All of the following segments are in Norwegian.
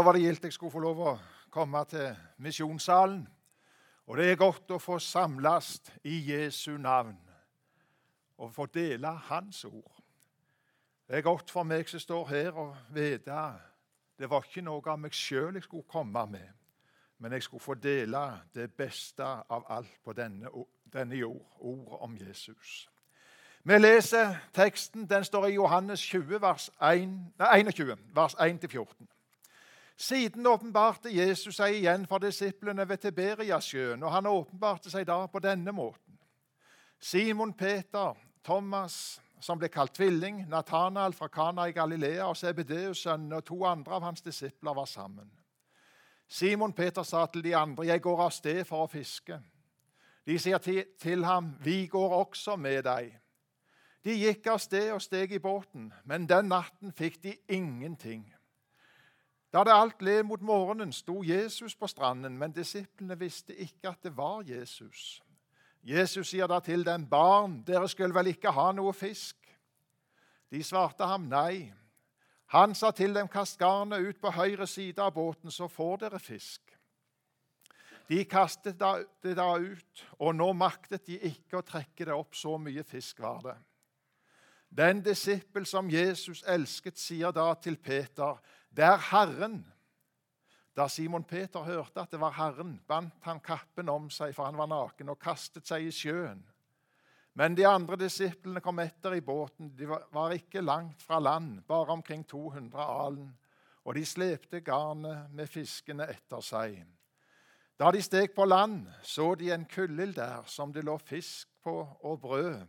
Da var det gildt jeg skulle få lov å komme til misjonssalen. Og det er godt å få samles i Jesu navn og få dele Hans ord. Det er godt for meg som står her, å vite det var ikke noe av meg sjøl jeg skulle komme med, men jeg skulle få dele det beste av alt på denne, denne jord, ordet om Jesus. Vi leser teksten. Den står i Johannes 20, vers 1, nei, 21, vers 1-14. Siden åpenbarte Jesus seg igjen for disiplene ved Tiberiasjøen, og han åpenbarte seg da på denne måten. Simon Peter, Thomas, som ble kalt tvilling, Nathanael fra Kana i Galilea og Sebedeus' sønn og to andre av hans disipler var sammen. Simon Peter sa til de andre, 'Jeg går av sted for å fiske.' De sier til ham, 'Vi går også med deg.' De gikk av sted og steg i båten, men den natten fikk de ingenting. Da det alt led mot morgenen, sto Jesus på stranden, men disiplene visste ikke at det var Jesus. Jesus sier da til dem, 'Barn, dere skulle vel ikke ha noe fisk?' De svarte ham nei. Han sa til dem, 'Kast garnet ut på høyre side av båten, så får dere fisk.' De kastet det da ut, og nå maktet de ikke å trekke det opp. Så mye fisk var det. Den disippel som Jesus elsket, sier da til Peter, det er Herren. Da Simon Peter hørte at det var Herren, bandt han kappen om seg, for han var naken, og kastet seg i sjøen. Men de andre disiplene kom etter i båten. De var ikke langt fra land, bare omkring 200 alen, og de slepte garnet med fiskene etter seg. Da de steg på land, så de en kullel der som det lå fisk på og brød.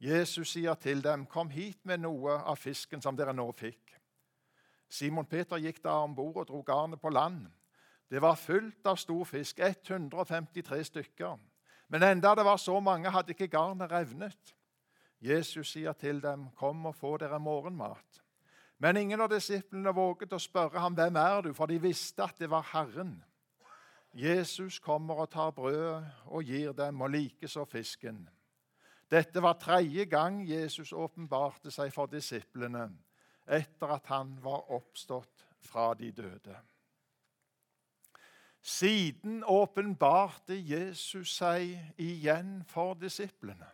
Jesus sier til dem, 'Kom hit med noe av fisken som dere nå fikk.' Simon Peter gikk da om bord og dro garnet på land. Det var fullt av stor fisk, 153 stykker. Men enda det var så mange, hadde ikke garnet revnet. Jesus sier til dem, 'Kom og få dere morgenmat.' Men ingen av disiplene våget å spørre ham, 'Hvem er du?' for de visste at det var Herren. Jesus kommer og tar brødet og gir dem, og likeså fisken. Dette var tredje gang Jesus åpenbarte seg for disiplene etter at han var oppstått fra de døde. Siden åpenbarte Jesus seg igjen for disiplene.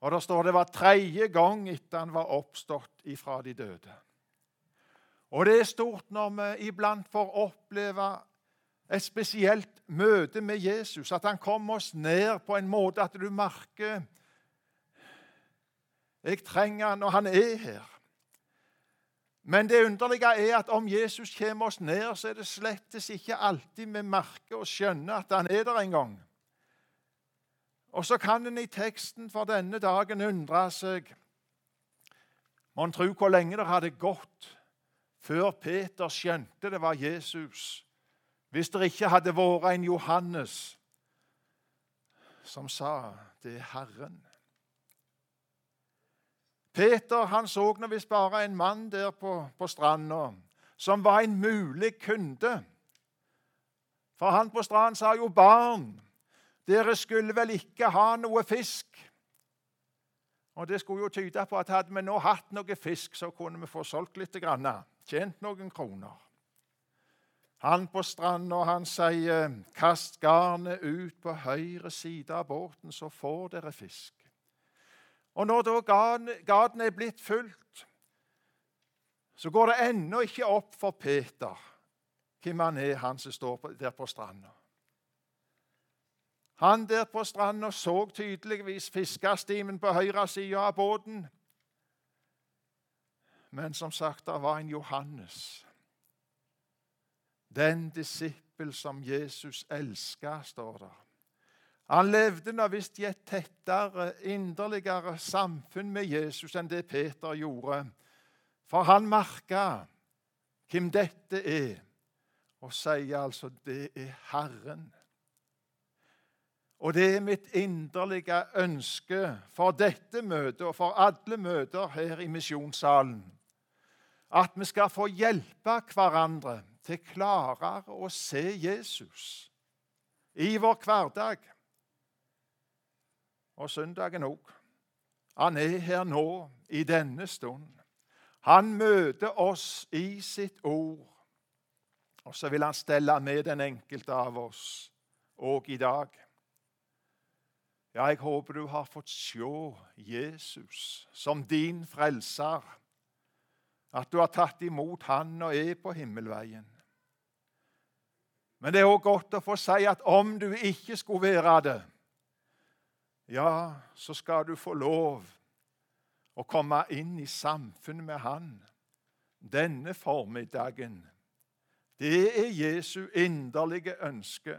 Og Det står det var tredje gang etter han var oppstått ifra de døde. Og det er stort når vi iblant får oppleve et spesielt møte med Jesus, at han kommer oss ned på en måte at du merker jeg trenger han, og han er her. Men det underlige er at om Jesus kommer oss ned, så er det slettes ikke alltid vi merker og skjønner at han er der en gang. Og så kan en i teksten for denne dagen undre seg Mon tro hvor lenge det hadde gått før Peter skjønte det var Jesus, hvis det ikke hadde vært en Johannes som sa 'Det er Herren'. Peter han så nå visst bare en mann der på, på stranda som var en mulig kunde. For han på stranden sa jo, 'Barn, dere skulle vel ikke ha noe fisk?' Og Det skulle jo tyde på at hadde vi nå hatt noe fisk, så kunne vi få solgt litt, grann, tjent noen kroner. Han på stranda han sier, 'Kast garnet ut på høyre side av båten, så får dere fisk.' Og når da gaten er blitt fulgt, så går det ennå ikke opp for Peter hvem han er, han som står der på stranda. Han der på stranda så tydeligvis fiskestimen på høyre side av båten. Men som sagt, det var en Johannes. Den disippel som Jesus elska, står der. Han levde nå visst i et tettere, inderligere samfunn med Jesus enn det Peter gjorde. For han merka hvem dette er, og sier altså det er Herren. Og det er mitt inderlige ønske for dette møtet og for alle møter her i misjonssalen at vi skal få hjelpe hverandre til klarere å se Jesus i vår hverdag og søndagen òg. Han er her nå, i denne stund. Han møter oss i sitt ord. Og så vil han stelle med den enkelte av oss òg i dag. Ja, jeg håper du har fått se Jesus som din frelser. At du har tatt imot Han og er på himmelveien. Men det er òg godt å få si at om du ikke skulle være det, ja, så skal du få lov å komme inn i samfunnet med Han denne formiddagen. Det er Jesu inderlige ønske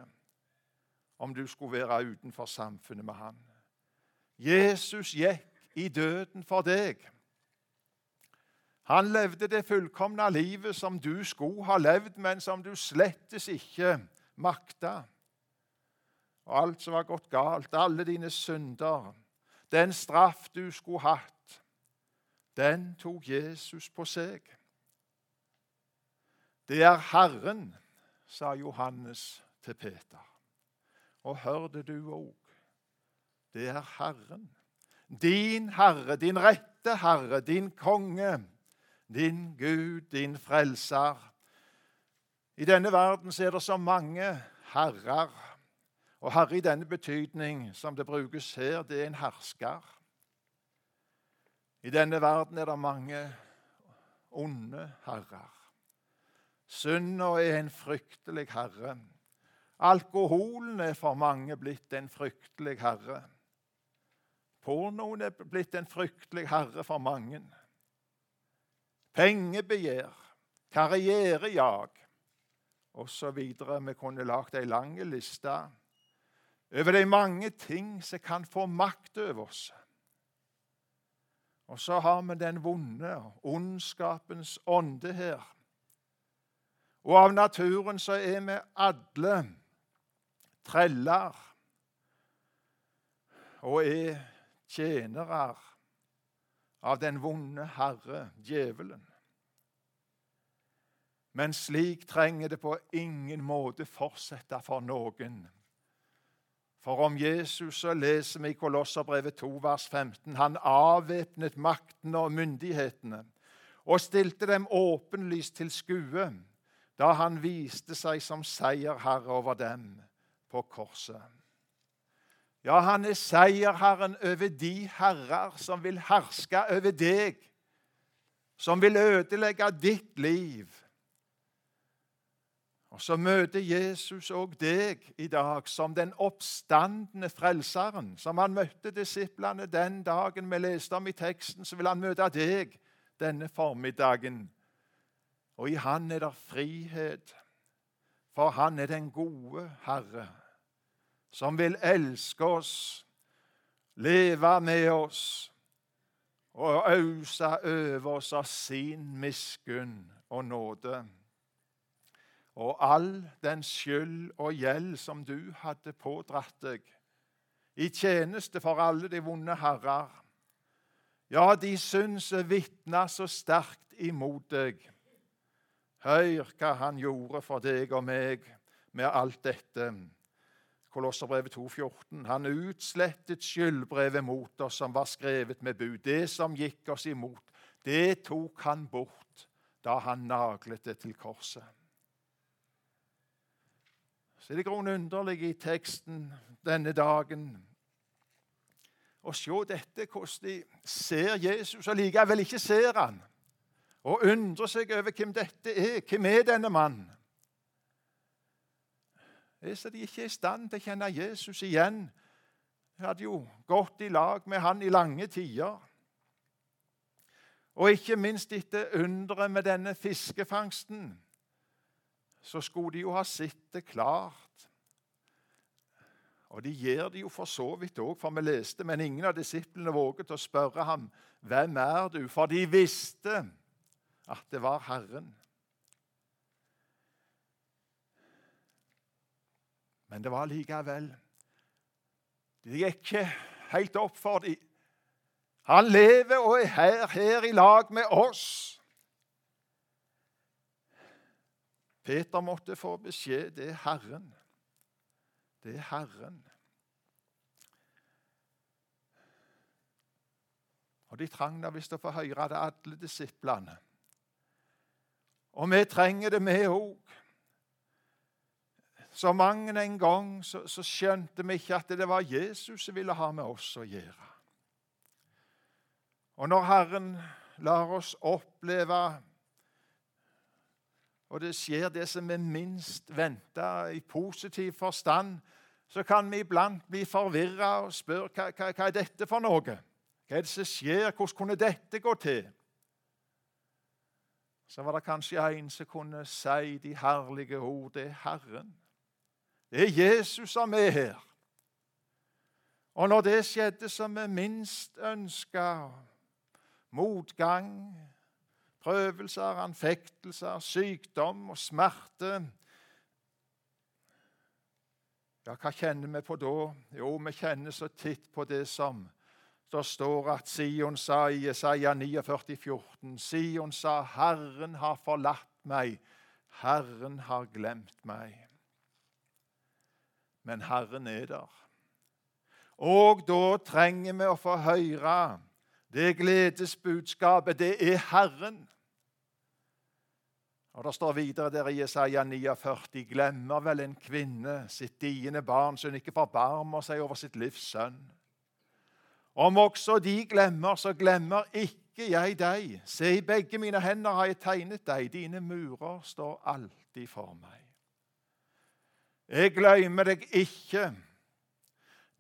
om du skulle være utenfor samfunnet med Han. Jesus gikk i døden for deg. Han levde det fullkomne livet som du skulle ha levd, men som du slettes ikke makta. Og alt som var gått galt, alle dine synder, den straff du skulle hatt, den tok Jesus på seg. Det er Herren, sa Johannes til Peter. Og hør det du òg. Det er Herren. Din Herre, din rette Herre, din konge, din Gud, din frelser. I denne verden er det så mange herrer. Og herre i denne betydning som det brukes her, det er en hersker. I denne verden er det mange onde herrer. Synda er en fryktelig herre. Alkoholen er for mange blitt en fryktelig herre. Pornoen er blitt en fryktelig herre for mange. Pengebegjær, karrierejag osv. Vi kunne lagd ei lang liste over de mange ting som kan få makt over oss. Og så har vi den vonde, ondskapens ånde her. Og av naturen så er vi alle treller og er tjenere av den vonde herre, djevelen. Men slik trenger det på ingen måte fortsette for noen. For om Jesus så leser vi i Kolosserbrevet 2, vers 15. Han avvæpnet maktene og myndighetene og stilte dem åpenlyst til skue da han viste seg som seierherre over dem på korset. Ja, han er seierherren over de herrer som vil herske over deg, som vil ødelegge ditt liv. Og så møter Jesus òg deg i dag som den oppstandende frelseren. Som han møtte disiplene den dagen vi leste om i teksten, så vil han møte deg denne formiddagen. Og i Han er det frihet, for Han er den gode Herre som vil elske oss, leve med oss og ause over oss av sin miskunn og nåde. Og all den skyld og gjeld som du hadde pådratt deg i tjeneste for alle de vonde herrer. Ja, de syns vitna så sterkt imot deg. Hør hva han gjorde for deg og meg med alt dette. Kolosserbrevet 2,14. Han utslettet skyldbrevet mot oss som var skrevet med bud. Det som gikk oss imot, det tok han bort da han naglet det til korset. Så er det grunn underlig i teksten denne dagen å se dette, hvordan de ser Jesus, og likevel ikke ser han. Og undrer seg over hvem dette er. Hvem er denne mannen? er så de ikke er i stand til å kjenne Jesus igjen. De hadde jo gått i lag med han i lange tider. Og ikke minst etter underet med denne fiskefangsten, så skulle de jo ha sett det klart. Og de gjør det jo for så vidt òg, for vi leste, men ingen av disiplene våget å spørre ham, 'Hvem er du?' For de visste at det var Herren. Men det var likevel Det gikk ikke helt opp for dem. Han lever og er her, her i lag med oss. Peter måtte få beskjed. Det er Herren. Det er Herren. Og De trang da visst å få høre det, alle disiplene. Og vi trenger det, vi òg. så mange en gang så, så skjønte vi ikke at det var Jesus som ville ha med oss å gjøre. Og når Herren lar oss oppleve og det skjer det som er minst venta i positiv forstand, så kan vi iblant bli forvirra og spørre hva, hva, hva er dette for noe? Hva er det som skjer? Hvordan kunne dette gå til? Så var det kanskje en som kunne si de herlige ord. Det er Herren. Det er Jesus som er her. Og når det skjedde som vi minst ønska, motgang, prøvelser, anfektelser, sykdom og smerte Ja, hva kjenner vi på da? Jo, vi kjenner så titt på det som det står at Sion sa i Jesaja 49, 14, Sion sa, 'Herren har forlatt meg, Herren har glemt meg.' Men Herren er der. Og da trenger vi å få høre det gledesbudskapet. Det er Herren. Og Det står videre der i Jesaja 49.: Glemmer vel en kvinne sitt diende barn, så hun ikke forbarmer seg over sitt livs sønn? Om også de glemmer, så glemmer ikke jeg deg. Se, i begge mine hender har jeg tegnet deg. Dine murer står alltid for meg. Jeg glemmer deg ikke.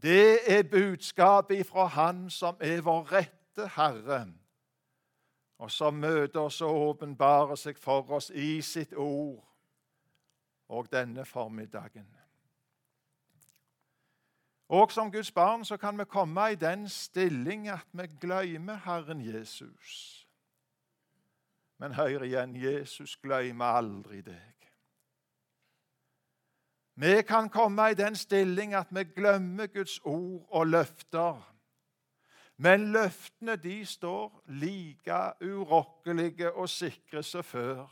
Det er budskapet ifra Han som er vår rette Herre og som møter oss og åpenbarer seg for oss i sitt ord og denne formiddagen. Og som Guds barn så kan vi komme i den stilling at vi glemmer Herren Jesus. Men hør igjen Jesus glemmer aldri deg. Vi kan komme i den stilling at vi glemmer Guds ord og løfter men løftene de står like urokkelige og sikre som før.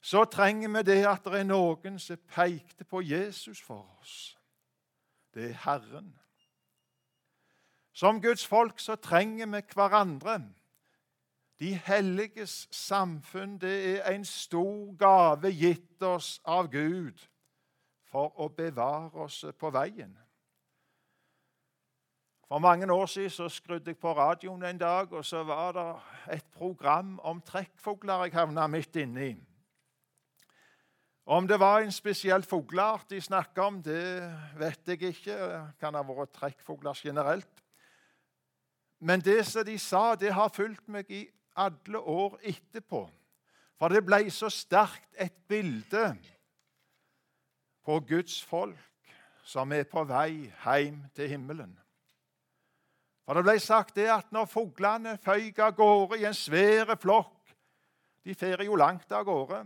Så trenger vi det at det er noen som pekte på Jesus for oss. Det er Herren. Som Guds folk så trenger vi hverandre. De helliges samfunn det er en stor gave gitt oss av Gud for å bevare oss på veien. For mange år siden så skrudde jeg på radioen en dag, og så var det et program om trekkfugler jeg havna midt inni. Om det var en spesiell fugleart de snakka om, det vet jeg ikke. Det kan ha vært trekkfugler generelt. Men det som de sa, det har fulgt meg i alle år etterpå. For det ble så sterkt et bilde på Guds folk som er på vei hjem til himmelen. For det ble sagt det at når fuglene føyk av gårde i en svær flokk De fer jo langt av gårde.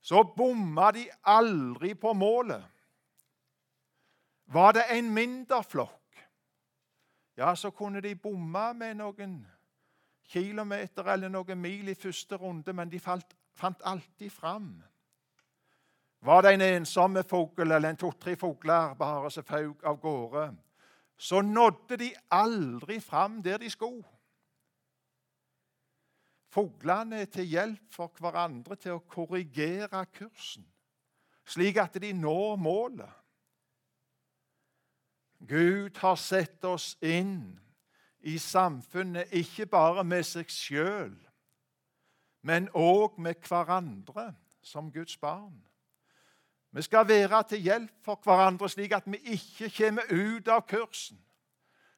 Så bomma de aldri på målet. Var det en mindre flokk, ja, så kunne de bomme med noen kilometer eller noen mil i første runde, men de falt, fant alltid fram. Var det en ensomme fugl eller en to-tre fugler bare som føk av gårde, så nådde de aldri fram der de skulle. Fuglene er til hjelp for hverandre til å korrigere kursen, slik at de når målet. Gud har sett oss inn i samfunnet ikke bare med seg sjøl, men òg med hverandre som Guds barn. Vi skal være til hjelp for hverandre, slik at vi ikke kommer ut av kursen.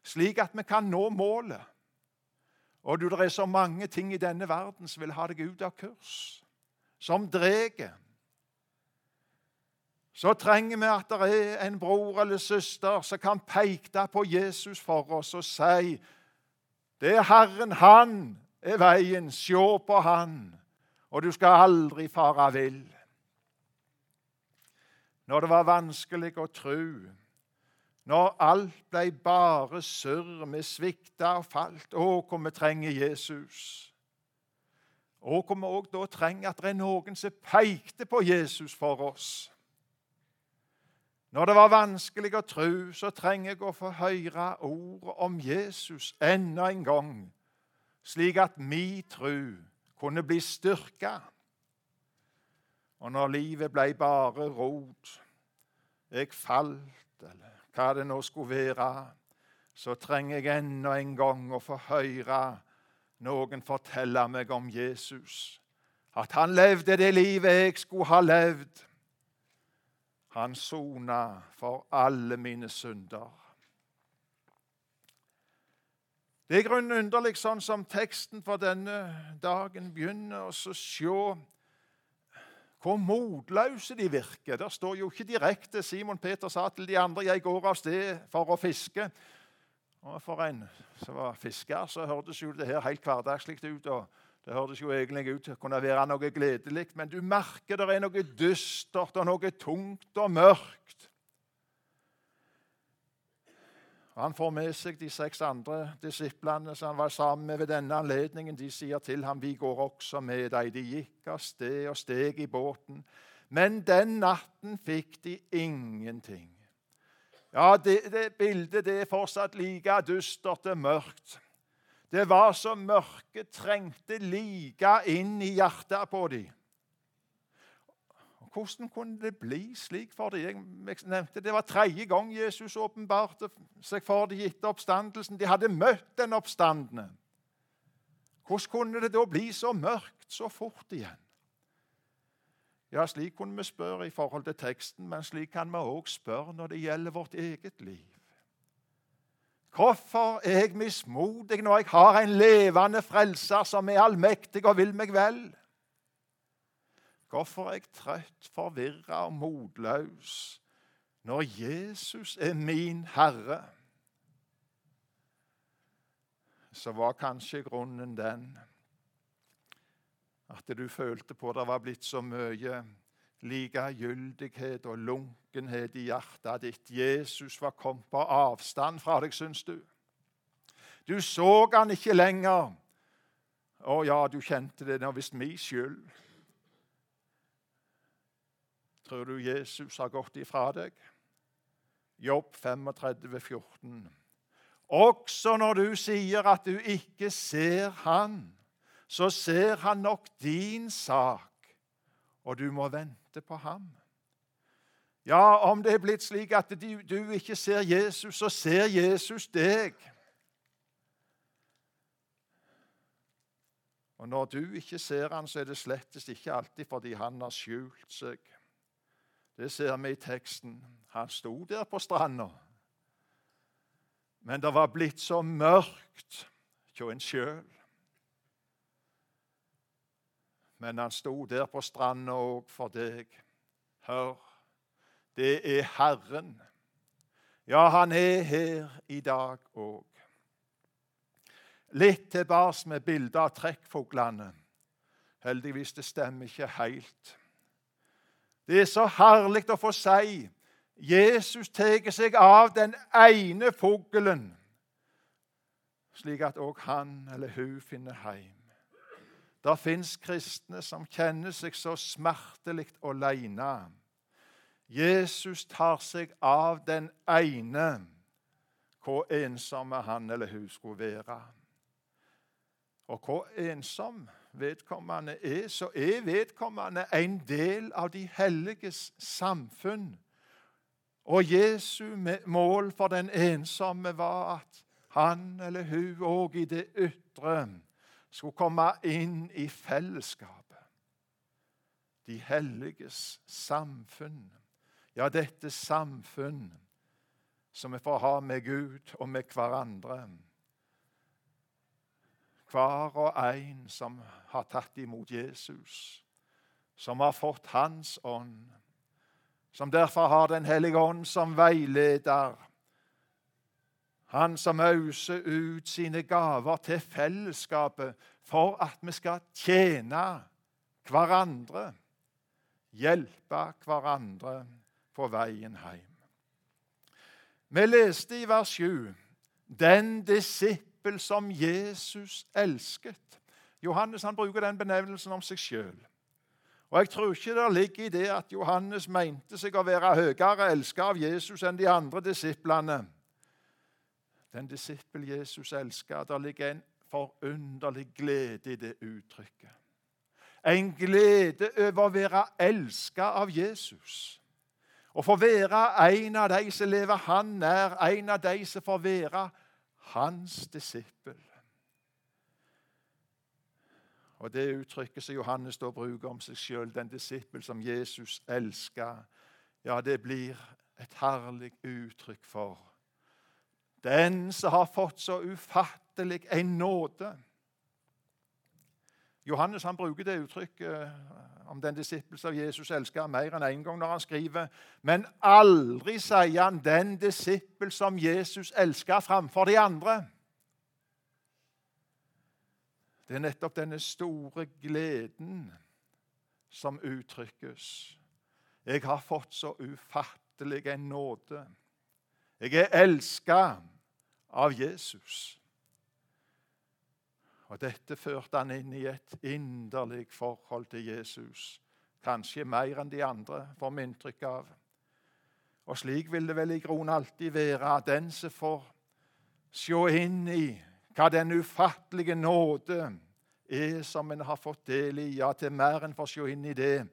Slik at vi kan nå målet. Og du, Det er så mange ting i denne verden som vil ha deg ut av kurs, som dreger. Så trenger vi at det er en bror eller søster som kan peke på Jesus for oss og si det er Herren, han er veien, se på han, og du skal aldri fare vill når det var vanskelig å tru, når alt ble bare surr, vi svikta og falt. Å, hvor vi trenger Jesus. Og hvor vi òg da trenger at det er noen som pekte på Jesus for oss. Når det var vanskelig å tru, så trenger jeg å få høre ordet om Jesus enda en gang, slik at mi tru kunne bli styrka. Og når livet ble bare rot, jeg falt, eller hva det nå skulle være, så trenger jeg enda en gang å få høre noen fortelle meg om Jesus. At han levde det livet jeg skulle ha levd. Han sona for alle mine synder. Det er grunnen underlig sånn som teksten for denne dagen begynner, å se hvor motløse de virker. Der står jo ikke direkte Simon Peter sa til de andre 'Jeg går av sted for å fiske'. Og For en som var fisker, så hørtes jo det her helt hverdagslig ut. og Det hørtes jo egentlig ut til å kunne være noe gledelig, men du merker det er noe dystert og noe tungt og mørkt. Han får med seg de seks andre disiplene som han var sammen med ved denne anledningen. De sier til ham, 'Vi går også med deg.' De gikk av sted og steg i båten. Men den natten fikk de ingenting. Ja, det, det bildet det er fortsatt like dystert og mørkt. Det var så mørket trengte like inn i hjertet på dem. Hvordan kunne det bli slik for dem? Jeg nevnte Det var tredje gang Jesus åpenbarte seg for dem etter oppstandelsen. De hadde møtt den oppstandende. Hvordan kunne det da bli så mørkt så fort igjen? Ja, Slik kunne vi spørre i forhold til teksten, men slik kan vi òg spørre når det gjelder vårt eget liv. Hvorfor er jeg mismodig når jeg har en levende frelser som er allmektig og vil meg vel? Hvorfor er jeg trøtt, forvirra og motløs når Jesus er min Herre? Så var kanskje grunnen den at du følte på det var blitt så mye likegyldighet og lunkenhet i hjertet ditt. Jesus var kommet på avstand fra deg, syns du. Du så han ikke lenger. Å ja, du kjente det. Det var visst min skyld. Tror du Jesus har gått ifra deg? Jobb 35, 14. Også når du sier at du ikke ser Han, så ser Han nok din sak, og du må vente på ham. Ja, om det er blitt slik at du, du ikke ser Jesus, så ser Jesus deg. Og når du ikke ser han, så er det slettes ikke alltid fordi han har skjult seg. Det ser vi i teksten. Han sto der på stranda. Men det var blitt så mørkt hos en sjøl. Men han sto der på stranda òg for deg. Hør, det er Herren. Ja, han er her i dag òg. Litt tilbake med bildet av trekkfuglene. Heldigvis, det stemmer ikke helt. Det er så herlig å få si Jesus tar seg av den ene fuglen, slik at òg han eller hun finner hjem. Det fins kristne som kjenner seg så smertelig alene. Jesus tar seg av den ene, hvor ensomme han eller hun skulle være. Og hvor ensom vedkommende er, så er vedkommende en del av de helliges samfunn. Og Jesu mål for den ensomme var at han eller hun òg i det ytre skulle komme inn i fellesskapet. De helliges samfunn. Ja, dette samfunn som vi får ha med Gud og med hverandre hver og en som har tatt imot Jesus, som har fått Hans ånd, som derfor har Den hellige ånd som veileder. Han som auser ut sine gaver til fellesskapet for at vi skal tjene hverandre, hjelpe hverandre på veien hjem. Vi leste i vers 7 den disippel disippel som Jesus elsket. Johannes han bruker den benevnelsen om seg sjøl. Og Jeg tror ikke det ligger i det at Johannes mente seg å være høyere elsket av Jesus enn de andre disiplene. Den disippel Jesus elsket, der ligger en forunderlig glede i det uttrykket. En glede over å være elska av Jesus. Å få være en av de som lever han nær, en av de som får være hans disippel. Og Det uttrykket som Johannes da bruker om seg sjøl, den disippel som Jesus elsker, ja, det blir et herlig uttrykk for den som har fått så ufattelig en nåde. Johannes han bruker det uttrykket eh, om den disippel som Jesus elsker mer enn én en gang når han skriver Men aldri sier han 'den disippel som Jesus elsker framfor de andre'. Det er nettopp denne store gleden som uttrykkes. Jeg har fått så ufattelig en nåde. Jeg er elska av Jesus. Og Dette førte han inn i et inderlig forhold til Jesus. Kanskje mer enn de andre, får vi inntrykk av. Og slik vil det vel i grunnen alltid være, at den som får se inn i hva den ufattelige nåde er som en har fått del i, ja, til mer enn får se inn i det,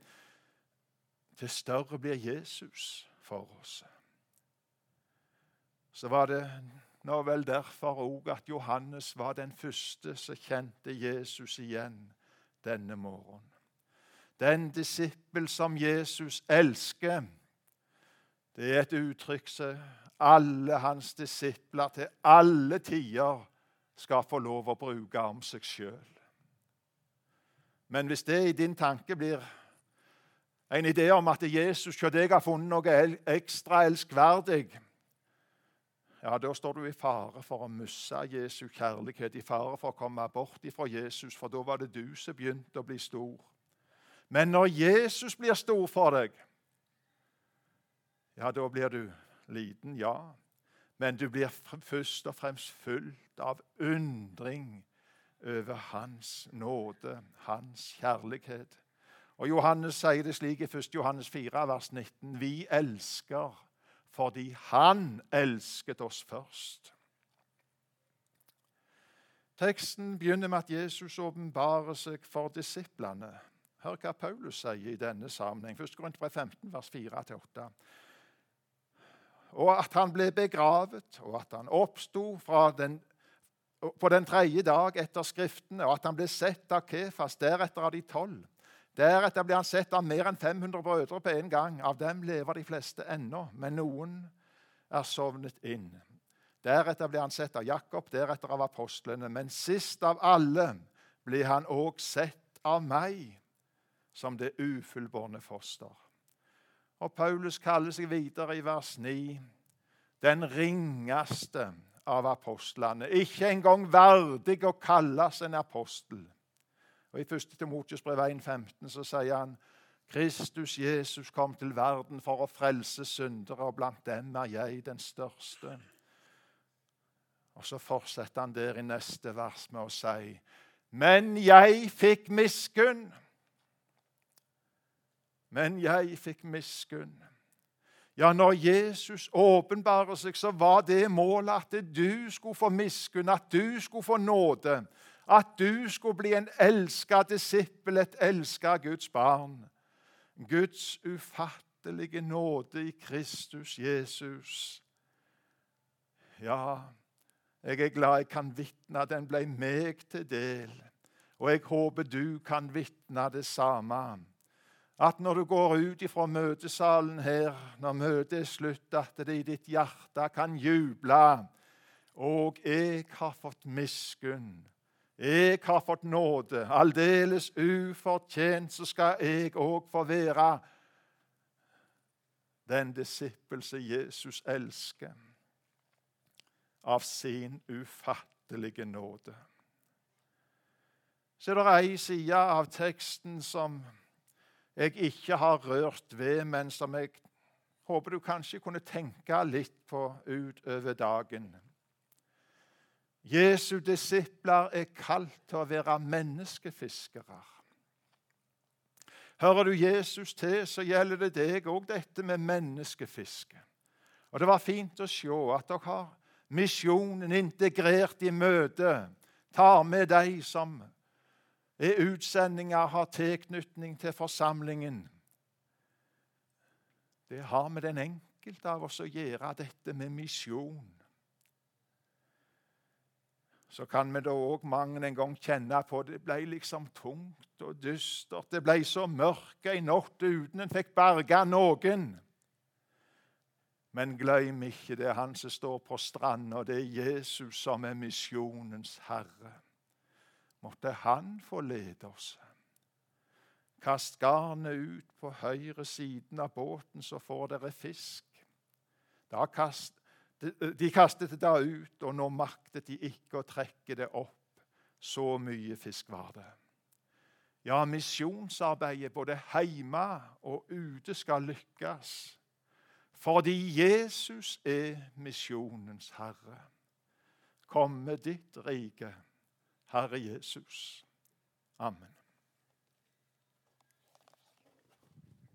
til større blir Jesus for oss. Så var det nå vel derfor òg at Johannes var den første som kjente Jesus igjen denne morgenen. Den disippel som Jesus elsker, det er et uttrykk som alle hans disipler til alle tider skal få lov å bruke om seg sjøl. Men hvis det i din tanke blir en idé om at Jesus hos deg har funnet noe ekstra elskverdig, ja, da står du i fare for å miste Jesu kjærlighet, i fare for å komme bort ifra Jesus, for da var det du som begynte å bli stor. Men når Jesus blir stor for deg, ja, da blir du liten, ja. Men du blir først og fremst fullt av undring over Hans nåde, Hans kjærlighet. Og Johannes sier det slik i 1. Johannes 4, vers 19.: Vi elsker fordi Han elsket oss først. Teksten begynner med at Jesus åpenbarer seg for disiplene. Hør hva Paulus sier i denne sammenheng. 1. Korinterbrev 15, vers 4-8. Og at han ble begravet, og at han oppsto på den tredje dag etter Skriftene, og at han ble sett av Kefas, deretter av de tolv. Deretter ble han sett av mer enn 500 brødre på en gang. Av dem lever de fleste ennå, men noen er sovnet inn. Deretter ble han sett av Jakob, deretter av apostlene. Men sist av alle ble han òg sett av meg, som det ufullbårne foster. Og Paulus kaller seg videre i vers 9 den ringeste av apostlene. Ikke engang verdig å kalles en apostel. Og I 1. Timotius brev 1,15 så sier han Kristus Jesus kom til verden for å frelse syndere, og blant dem er jeg den største. Og Så fortsetter han der i neste vers med å si Men jeg fikk miskunn. Men jeg fikk miskunn. Ja, når Jesus åpenbarer seg, så var det målet at du skulle få miskunn, at du skulle få nåde at du skulle bli en elska disippel, et elska Guds barn. Guds ufattelige nåde i Kristus Jesus. Ja, jeg er glad jeg kan vitne den ble meg til del. Og jeg håper du kan vitne det samme. At når du går ut fra møtesalen her, når møtet er slutt, at det i ditt hjerte kan juble. Og jeg har fått miskunn jeg har fått nåde, aldeles ufortjent, så skal jeg òg få være den disippel som Jesus elsker, av sin ufattelige nåde. Så er det ei side av teksten som jeg ikke har rørt ved, men som jeg håper du kanskje kunne tenke litt på utover dagen. Jesu disipler er kalt til å være menneskefiskere. Hører du Jesus til, så gjelder det deg òg dette med menneskefiske. Og Det var fint å se at dere har misjonen integrert i møtet. Tar med de som er utsendinger, har tilknytning til forsamlingen. Det har med den enkelte av oss å gjøre, dette med misjon. Så kan vi da òg mange en gang kjenne på det ble liksom tungt og dystert. Det ble så mørkt ei natt uten en fikk berga noen. Men glem ikke det er han som står på stranda, det er Jesus som er misjonens herre. Måtte han få lede oss. Kast garnet ut på høyre siden av båten, så får dere fisk. Da kast, de, de kastet det ut, og nå maktet de ikke å trekke det opp. Så mye fisk var det. Ja, misjonsarbeidet både hjemme og ute skal lykkes. Fordi Jesus er misjonens herre. Kom med ditt rike, Herre Jesus. Amen.